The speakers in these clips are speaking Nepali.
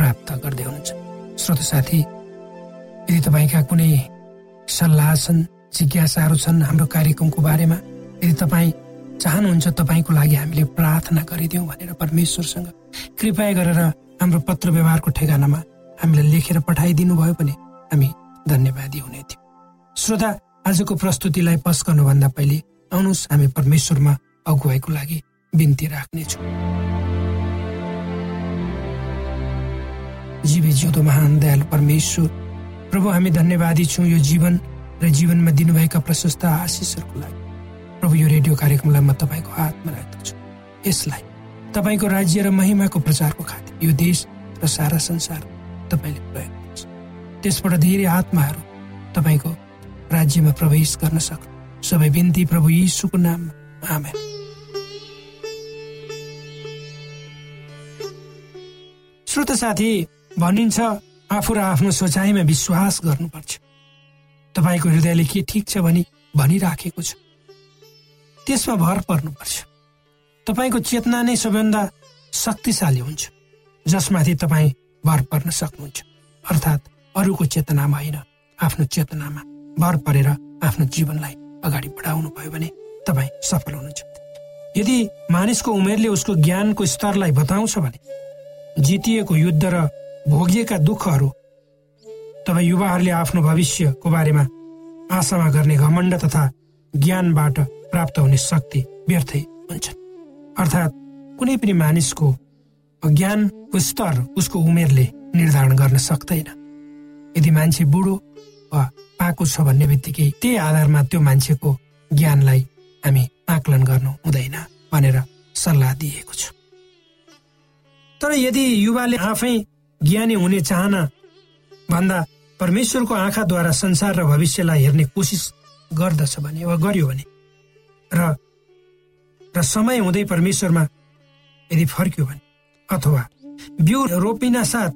प्राप्त गर्दै हुनुहुन्छ। श्रोत साथी यदि तपाईँका कुनै सल्लाह छन् जिज्ञासाहरू छन् हाम्रो कार्यक्रमको बारेमा यदि तपाईँ चाहनुहुन्छ तपाईँको लागि हामीले प्रार्थना गरिदिउँ भनेर परमेश्वरसँग कृपया गरेर हाम्रो पत्र व्यवहारको ठेगानामा हामीलाई लेखेर पठाइदिनु भयो भने हामी धन्यवादी हुने थियौँ। श्रोता आजको प्रस्तुतिलाई पस गर्नुभन्दा पहिले आउनुहोस् हामी परमेश्वरमा अगुवाईको लागि बिन्ती राख्नेछौँ। जीवी जिउँदो महान दयालु परमेश्वर। प्रभु हामी धन्यवादी छौँ यो जीवन र जीवनमा दिनुभएका प्रशस्त आशिषहरूको लागि प्रभु यो रेडियो कार्यक्रमलाई म तपाईँको हातमा राख्दछु यसलाई तपाईँको राज्य र महिमाको प्रचारको खातिर यो देश र सारा संसार तपाईँले प्रयोग गर्छ। त्यसबाट धेरै आत्माहरू तपाईँको राज्यमा प्रवेश गर्न सक्नु सबै बिन्ती प्रभु यीशुको नाममा। आमेन। श्रोत साथी भनिन्छ आफू र आफ्नो सोचाइमा विश्वास गर्नुपर्छ। तपाईँको हृदयले के ठिक छ भनी भनिराखेको छ। त्यसमा भर पर्नुपर्छ। तपाईँको चेतना नै सबैभन्दा शक्तिशाली हुन्छ जसमाथि तपाईँ भर पर्न सक्नुहुन्छ। अर्थात् अरूको चेतनामा होइन आफ्नो चेतनामा भर परेर आफ्नो जीवनलाई अगाडि बढाउनु भयो भने तपाईँ सफल हुनुहुन्छ। यदि मानिसको उमेरले उसको ज्ञानको स्तरलाई बताउँछ भने जितिएको युद्ध र भोगिएका दुःखहरू तपाईँ युवाहरूले आफ्नो भविष्यको बारेमा आशामा गर्ने घमण्ड तथा ज्ञानबाट प्राप्त हुने शक्ति व्यर्थै हुन्छन्। अर्थात् कुनै पनि मानिसको ज्ञानको स्तर उसको उमेरले निर्धारण गर्न सक्दैन। यदि मान्छे बुढो वा पाएको छ भन्ने बित्तिकै त्यही आधारमा त्यो मान्छेको ज्ञानलाई हामी आकलन गर्नु हुँदैन भनेर सल्लाह दिएको छ। तर यदि युवाले आफै ज्ञानी हुने चाहना भन्दा परमेश्वरको आँखाद्वारा संसार र भविष्यलाई हेर्ने कोसिस गर्दछ भने वा गर्यो भने र र समय हुँदै परमेश्वरमा यदि फर्क्यो भने अथवा बिउ रोपिन साथ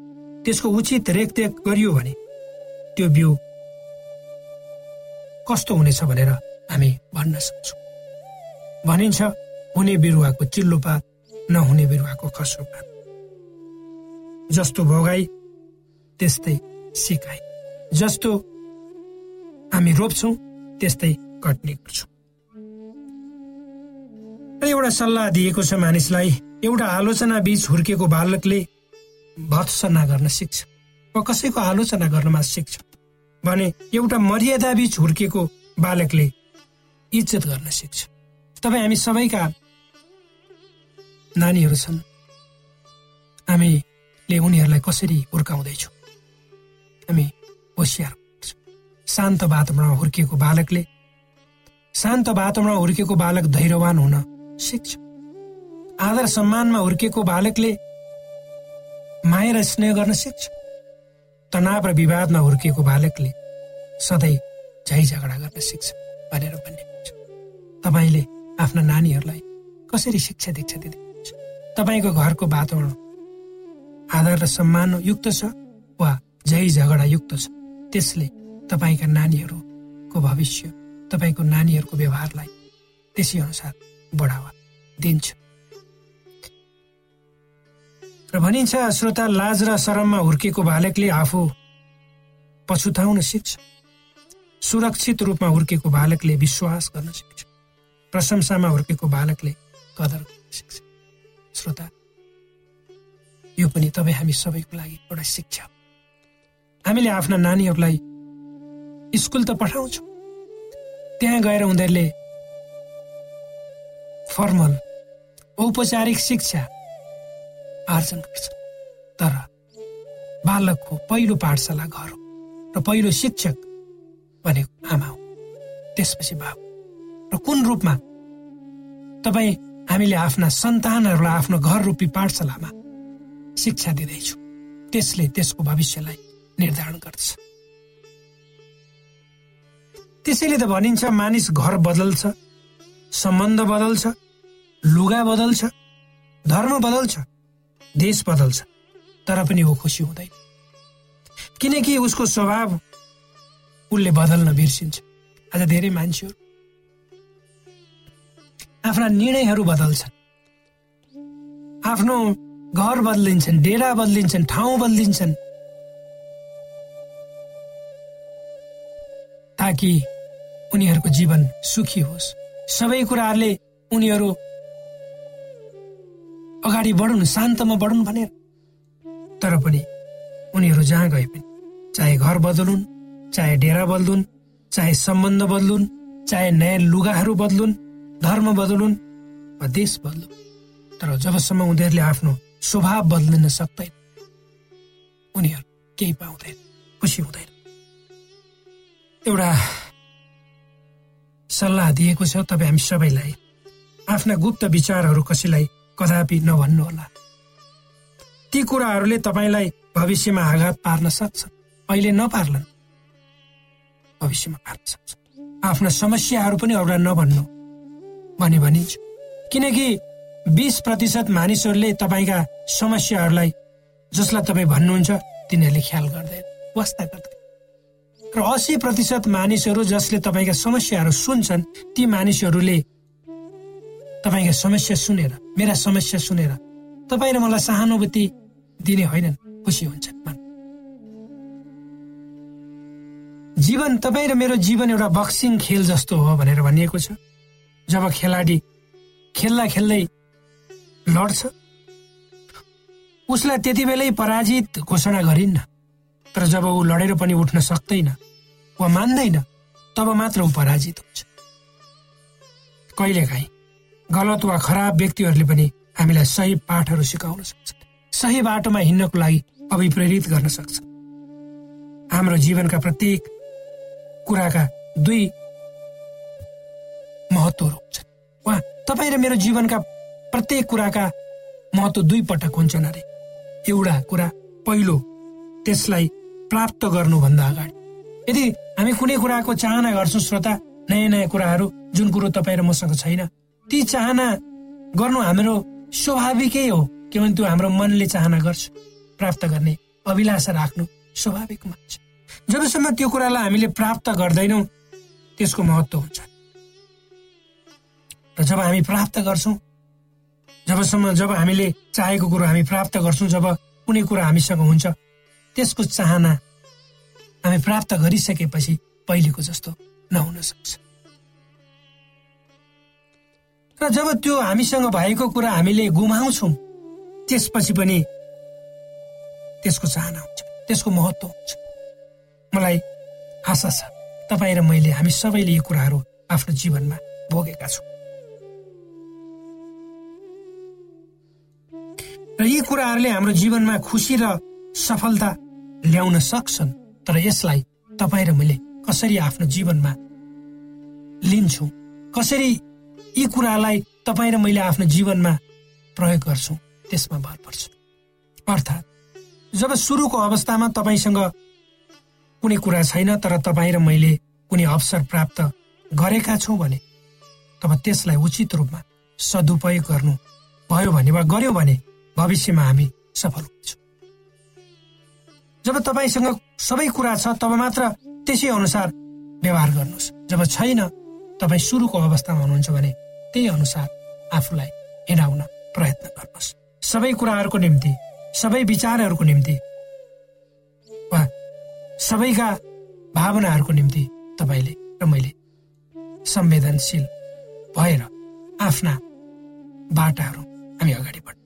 त्यसको उचित रेखदेख गरियो भने त्यो बिउ कस्तो हुनेछ भनेर हामी भन्न सक्छौँ। भनिन्छ हुने बिरुवाको चिल्लो पात नहुने बिरुवाको खस्रो पात जस्तो भोगाई त्यस्तै सिकाइ जस्तो हामी रोप्छौँ त्यस्तै कट्ने गर्छौँ। एउटा सल्लाह दिएको छ मानिसलाई एउटा आलोचना बीच हुर्केको बालकले भत्सना गर्न सिक्छ। वा कसैको आलोचना गर्नमा सिक्छ। भने एउटा मर्यादा बीच हुर्केको बालकले इज्जत गर्न सिक्छ। तपाईँ हामी सबैका नानीहरू छन्। हामी ले उनीहरूलाई कसरी हुर्काउँदैछु हामी होसियार शान्त वातावरणमा हुर्किएको बालकले शान्त वातावरणमा हुर्किएको बालक धैर्यवान हुन सिक्छ। आदर सम्मानमा हुर्किएको बालकले माया र स्नेह गर्न सिक्छ। तनाव र विवादमा हुर्किएको बालकले सधैँ झै झगडा गर्न सिक्छ भनेर भन्ने तपाईँले आफ्ना नानीहरूलाई कसरी शिक्षा दीक्षा दिँदै तपाईँको घरको वातावरण आदर र सम्मान युक्त छ वा झै झगडा युक्त छ त्यसले तपाईँका नानीहरूको भविष्य तपाईँको नानीहरूको व्यवहारलाई त्यसै अनुसार बढावा दिन्छ। र भनिन्छ श्रोता लाज र शरममा हुर्केको बालकले आफू पछुताउन सिक्छ। सुरक्षित रूपमा हुर्केको बालकले विश्वास गर्न सिक्छ। प्रशंसामा हुर्केको बालकले कदर गर्न सिक्छ। श्रोता यो पनि तपाईँ हामी सबैको लागि एउटा शिक्षा हामीले आफ्ना नानीहरूलाई स्कुल त पठाउँछौँ। त्यहाँ गएर उनीहरूले फर्मल औपचारिक शिक्षा आर्जन गर्छ। तर बालकको पहिलो पाठशाला घर हो र पहिलो शिक्षक भनेको आमा हो। त्यसपछि बाबु। र कुन रूपमा तपाईँ हामीले आफ्ना सन्तानहरूलाई आफ्नो घर रूपी पाठशालामा शिक्षा दिँदैछु। त्यसले त्यसको भविष्यलाई निर्धारण गर्छ त्यसैले त भनिन्छ मानिस घर बदल्छ सम्बन्ध बदल्छ लुगा बदल्छ धर्म बदल्छ देश बदल्छ तर पनि ऊ खुसी हुँदैन। किनकि उसको स्वभाव उसले बदल्न बिर्सिन्छ। आज धेरै मान्छेहरू आफ्ना निर्णयहरू बदल्छन्। आफ्नो घर बदलिन्छन् डेरा बदलिन्छन् ठाउँ बदलिन्छन्। ताकि उनीहरूको जीवन सुखी होस्। सबै कुराहरूले उनीहरू अगाडि बढुन् शान्तमा बढुन् भनेर। तर पनि उनीहरू जहाँ गए पनि चाहे घर बदलुन् चाहे डेरा बदलुन् चाहे सम्बन्ध बदलुन् चाहे नयाँ लुगाहरू बदलुन् धर्म बदलुन् वा देश बदलुन्। तर जबसम्म उनीहरूले आफ्नो स्वभाव बदलिन सक्दैन उनीहरू केही पाउँदैन खुसी हुँदैन। एउटा सल्लाह दिएको छ तपाईँ हामी सबैलाई। आफ्ना गुप्त विचारहरू कसैलाई कदापि नभन्नुहोला ती कुराहरूले तपाईँलाई भविष्यमा आघात पार्न सक्छ। अहिले नपार्लान्। भविष्यमा पार्न सक्छ। आफ्ना समस्याहरू पनि एउटा नभन्नु। भनी भनिन्छ किनकि बिस प्रतिशत मानिसहरूले तपाईँका समस्याहरूलाई जसलाई तपाईँ भन्नुहुन्छ तिनीहरूले ख्याल गर्दैन वास्ता गर्दैन र असी प्रतिशत मानिसहरू जसले तपाईँका समस्याहरू सुन्छन् ती मानिसहरूले तपाईँका समस्या सुनेर मेरा समस्या सुनेर तपाईँ र मलाई सहानुभूति दिने होइनन् खुसी हुन्छन् जीवन तपाईँ र मेरो जीवन एउटा बक्सिङ खेल जस्तो हो भनेर भनिएको छ। जब खेलाडी खेल्दा खेल्दै लड्छ। उसलाई त्यति बेलै पराजित घोषणा गरिन्न। तर जब ऊ लडेर पनि उठ्न सक्दैन वा मान्दैन तब मात्र ऊ पराजित हुन्छ। कहिलेकाहीँ गलत वा खराब व्यक्तिहरूले पनि हामीलाई सही पाठहरू सिकाउन सक्छ सही बाटोमा हिँड्नको लागि अभिप्रेरित गर्न सक्छ हाम्रो जीवनका प्रत्येक कुराका दुई महत्वहरू हुन्छन्। वा तपाईँ र मेरो जीवनका प्रत्येक कुराका महत्व दुई पटक हुन्छन् अरे। एउटा कुरा पहिलो त्यसलाई प्राप्त गर्नुभन्दा अगाडि। यदि हामी कुनै कुराको चाहना गर्छौँ श्रोता नयाँ नयाँ कुराहरू जुन कुरो तपाईँ र मसँग छैन ती चाहना गर्नु हाम्रो स्वाभाविकै हो किनभने त्यो हाम्रो मनले चाहना गर्छ। प्राप्त गर्ने अभिलाषा राख्नु स्वाभाविक मान्छ। जबसम्म त्यो कुरालाई हामीले प्राप्त गर्दैनौँ त्यसको महत्व हुन्छ। र जब हामी प्राप्त गर्छौँ जबसम्म जब हामीले चाहेको कुरो हामी प्राप्त गर्छौँ जब कुनै कुरो हामीसँग हुन्छ त्यसको चाहना हामी प्राप्त गरिसकेपछि पहिलेको जस्तो नहुन सक्छ। र जब त्यो हामीसँग भएको कुरा हामीले गुमाउँछौँ त्यसपछि पनि त्यसको चाहना हुन्छ त्यसको महत्व हुन्छ। मलाई आशा छ तपाईँ र मैले हामी सबैले यी कुराहरू आफ्नो जीवनमा भोगेका छौँ। र यी कुराहरूले हाम्रो जीवनमा खुसी र सफलता ल्याउन सक्छन्। तर यसलाई तपाईँ र मैले कसरी आफ्नो जीवनमा लिन्छौँ? कसरी यी कुरालाई तपाईँ र मैले आफ्नो जीवनमा प्रयोग गर्छौँ? त्यसमा भर पर्छ। अर्थात् जब सुरुको अवस्थामा तपाईँसँग कुनै कुरा छैन तर तपाईँ र मैले कुनै अवसर प्राप्त गरेका छौँ भने तब त्यसलाई उचित रूपमा सदुपयोग गर्नु भयो भने वा गर्यो भने भविष्यमा हामी सफल हुन्छौँ। जब तपाईँसँग सबै कुरा छ तब मात्र त्यसै अनुसार व्यवहार गर्नुहोस्। जब छैन तपाईँ सुरुको अवस्थामा हुनुहुन्छ भने त्यही अनुसार आफूलाई हिँडाउन प्रयत्न गर्नुहोस्। सबै कुराहरूको निम्ति सबै विचारहरूको निम्ति वा सबैका भावनाहरूको निम्ति तपाईँले र मैले संवेदनशील भएर आफ्ना बाटाहरू हामी अगाडि बढ्नुपर्छ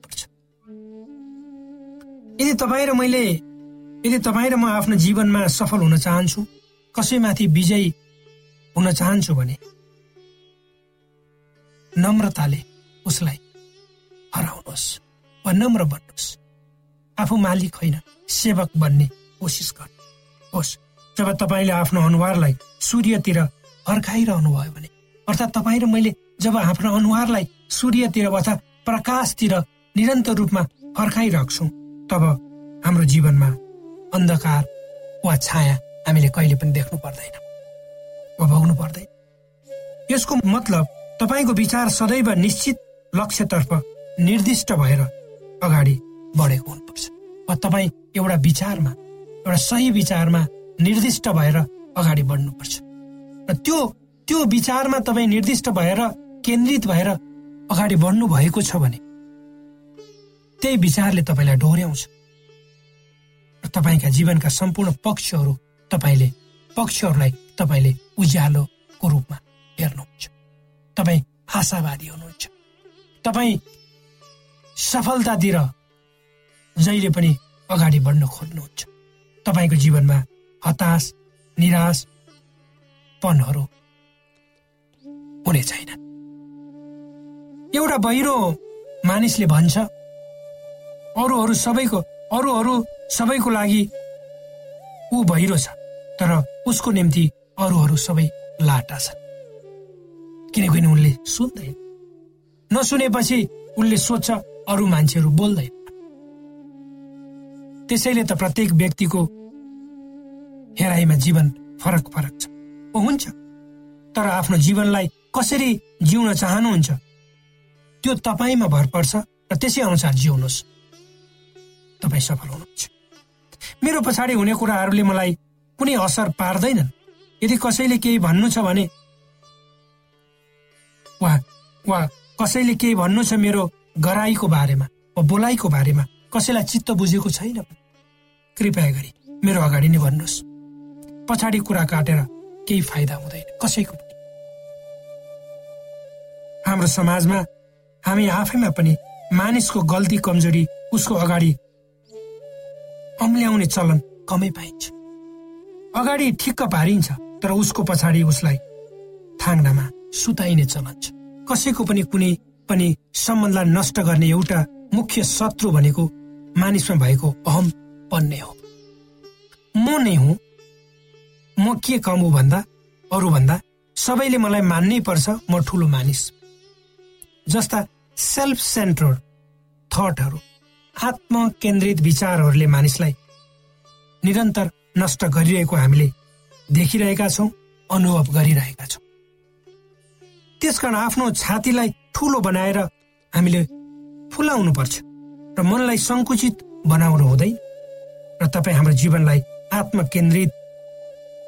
यदि तपाईँ र मैले यदि तपाईँ र म आफ्नो जीवनमा सफल हुन चाहन्छु कसैमाथि विजयी हुन चाहन्छु भने नम्रताले उसलाई हराउनुहोस् वा नम्र बन्नुहोस्। आफू मालिक होइन सेवक बन्ने कोसिस गर्नुहोस्। जब तपाईँले आफ्नो अनुहारलाई सूर्यतिर फर्काइरहनु भयो भने अर्थात् तपाईँ र मैले जब आफ्नो अनुहारलाई सूर्यतिर वा प्रकाशतिर निरन्तर रूपमा फर्काइराख्छौँ तब हाम्रो जीवनमा अन्धकार वा छाया हामीले कहिले पनि देख्नु पर्दैन वा भोग्नु पर्दैन। यसको मतलब तपाईँको विचार सदैव निश्चित लक्ष्यतर्फ निर्दिष्ट भएर अगाडि बढेको हुनुपर्छ। वा तपाईँ एउटा विचारमा एउटा सही विचारमा निर्दिष्ट भएर अगाडि बढ्नुपर्छ। र त्यो त्यो विचारमा तपाईँ निर्दिष्ट भएर केन्द्रित भएर अगाडि बढ्नु भएको छ भने त्यही विचारले तपाईँलाई डोर्याउँछ। र तपाईँका जीवनका सम्पूर्ण पक्षहरू तपाईँले पक्षहरूलाई तपाईँले उज्यालोको रूपमा हेर्नुहुन्छ। तपाईँ आशावादी हुनुहुन्छ। तपाईँ सफलतातिर जहिले पनि अगाडि बढ्न खोज्नुहुन्छ। तपाईँको जीवनमा हताश निराशपनहरू हुने छैन। एउटा बहिरो मानिसले भन्छ अरूहरू सबैको अरूहरू सबैको लागि ऊ बहिरो छ तर उसको निम्ति अरूहरू सबै लाटा छन्। किनकि उनले सुन्दैन। नसुनेपछि उनले सोध्छ अरू मान्छेहरू बोल्दैन। त्यसैले त प्रत्येक व्यक्तिको हेराइमा जीवन फरक फरक छ हुन्छ। तर आफ्नो जीवनलाई कसरी जिउन चाहनुहुन्छ त्यो तपाईँमा भर पर्छ र त्यसै अनुसार जिउनुहोस्। तपाईँ सफल हुनुहुन्छ। मेरो पछाडि हुने कुराहरूले मलाई कुनै असर पार्दैनन्। यदि कसैले केही भन्नु छ भने वा वा कसैले केही भन्नु छ मेरो गराईको बारेमा वा बोलाइको बारेमा कसैलाई चित्त बुझेको छैन कृपया गरी मेरो अगाडि नै भन्नुहोस् पछाडि कुरा काटेर केही फाइदा हुँदैन कसैको पनि। हाम्रो समाजमा हामी आफैमा पनि मानिसको गल्ती कमजोरी उसको अगाडि अम्ल्याउने चलन कमै पाइन्छ। अगाडि ठिक्क पारिन्छ तर उसको पछाडि उसलाई थाङ्नामा सुताइने चलन छ। कसैको पनि कुनै पनि सम्बन्धलाई नष्ट गर्ने एउटा मुख्य शत्रु भनेको मानिसमा भएको अहम पन्ने हो। म नै हुँ। म के कम हो भन्दा अरू भन्दा सबैले मलाई मान्नै पर्छ म ठुलो मानिस। जस्ता सेल्फ सेन्ट्रोड थटहरू आत्मकेन्द्रित विचारहरूले मानिसलाई निरन्तर नष्ट गरिरहेको हामीले देखिरहेका छौँ अनुभव गरिरहेका छौँ। त्यसकारण आफ्नो छातीलाई ठुलो बनाएर हामीले फुलाउनु पर्छ र मनलाई सङ्कुचित बनाउनु हुँदैन र तपाईँ हाम्रो जीवनलाई आत्मकेन्द्रित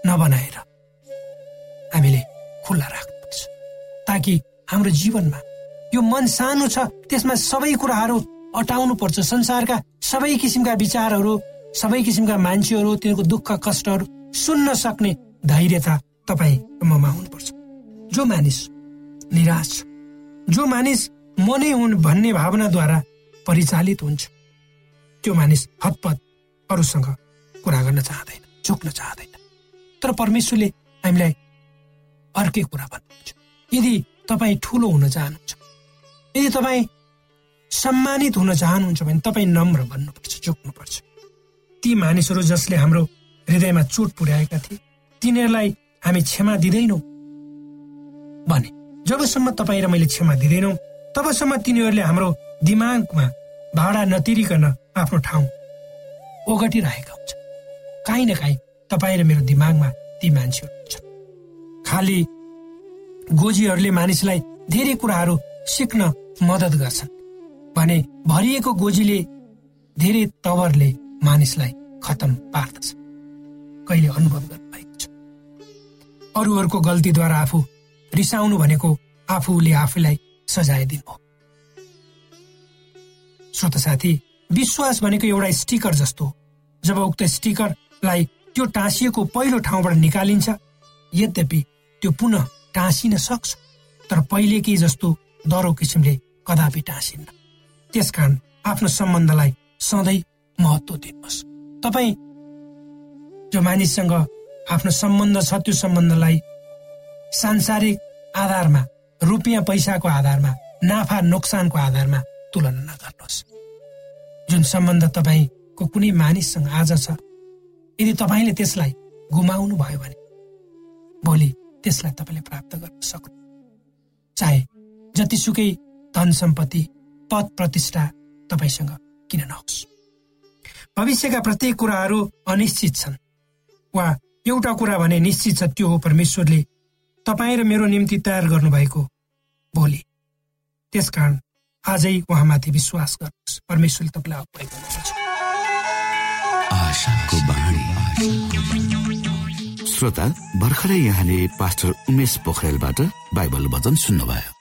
नबनाएर हामीले खुल्ला राख्नुपर्छ। ताकि हाम्रो जीवनमा यो मन सानो छ त्यसमा सबै कुराहरू अटाउनु पर्छ। संसारका सबै किसिमका विचारहरू सबै किसिमका मान्छेहरू तिनीहरूको दुःख कष्टहरू सुन्न सक्ने धैर्यता तपाईँ ममा हुनुपर्छ। जो मानिस निराश जो मानिस म नै हुन् भन्ने भावनाद्वारा परिचालित हुन्छ त्यो मानिस हतपत अरूसँग कुरा गर्न चाहँदैन झुक्न चाहँदैन। तर परमेश्वरले हामीलाई अर्कै कुरा भन्नुहुन्छ। यदि तपाईँ ठुलो हुन चाहनुहुन्छ यदि तपाईँ सम्मानित हुन चाहनुहुन्छ भने तपाईँ नम्र बन्नुपर्छ झुक्नुपर्छ ती मानिसहरू जसले हाम्रो हृदयमा चोट पुर्याएका थिए तिनीहरूलाई हामी क्षमा दिँदैनौँ। भने जबसम्म तपाईँ र मैले क्षमा दिँदैनौँ तबसम्म तिनीहरूले हाम्रो दिमागमा भाडा नतिरिकन आफ्नो ठाउँ ओगटिरहेका हुन्छ काहीँ न काहीँ तपाईँ र मेरो दिमागमा ती मान्छेहरू हुन्छ खालि गोजीहरूले मानिसलाई धेरै कुराहरू सिक्न मद्दत गर्छन्। भने भरिएको गोजीले धेरै तवरले मानिसलाई खतम पार्दछ। कहिले अनुभव गर्नुभएको छ? अरूहरूको गल्तीद्वारा आफू रिसाउनु भनेको आफूले आफूलाई सजाय दिनु हो। श्रोत साथी विश्वास भनेको एउटा स्टिकर जस्तो जब उक्त स्टिकरलाई त्यो टाँसिएको पहिलो ठाउँबाट निकालिन्छ यद्यपि त्यो पुनः टाँसिन सक्छ तर पहिलेकै जस्तो दह्रो किसिमले कदापि टाँसिन्न। त्यसकारण आफ्नो सम्बन्धलाई सधैँ महत्व दिनुहोस्। तपाईँ जो मानिससँग आफ्नो सम्बन्ध छ त्यो सम्बन्धलाई सांसारिक आधारमा रुपियाँ पैसाको आधारमा नाफा नोक्सानको आधारमा तुलना नगर्नुहोस्। जुन सम्बन्ध तपाईँको कुनै मानिससँग आज छ यदि तपाईँले त्यसलाई गुमाउनु भयो भने भोलि त्यसलाई तपाईँले प्राप्त गर्न सक्नु। चाहे जतिसुकै धन सम्पत्ति पद प्रतिष्ठा तपाईँसँग किन नहोस्? भविष्यका प्रत्येक कुराहरू अनिश्चित छन्। वा एउटा कुरा भने निश्चित छ त्यो हो परमेश्वरले तपाईँ र मेरो निम्ति तयार गर्नुभएको भोलि। त्यसकारण आजै उहाँमाथि विश्वास गर्नुहोस्। परमेश्वरले तपाईँलाई श्रोता भर्खरै यहाँले पास्टर उमेश पोखरेलबाट बाइबल वचन सुन्नुभयो।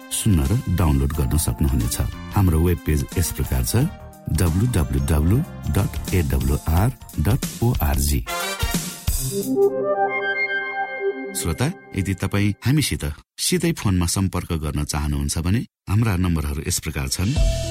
सुन्न र डाउनलोड गर्न सक्नुहुनेछ। हाम्रो वेब पेज यस प्रकार छ श्रोता यदि तपाईँ हामीसित सिधै फोनमा सम्पर्क गर्न चाहनुहुन्छ भने हाम्रा नम्बरहरू यस प्रकार छन्।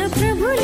प्रभु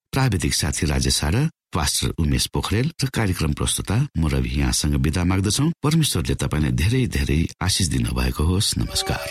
प्राविधिक साथी राजेश र पास्टर उमेश पोखरेल र कार्यक्रम प्रस्तुता म रवि यहाँसँग विदा माग्दछौ। परमेश्वरले तपाईँलाई धेरै धेरै आशिष दिनुभएको होस्। नमस्कार।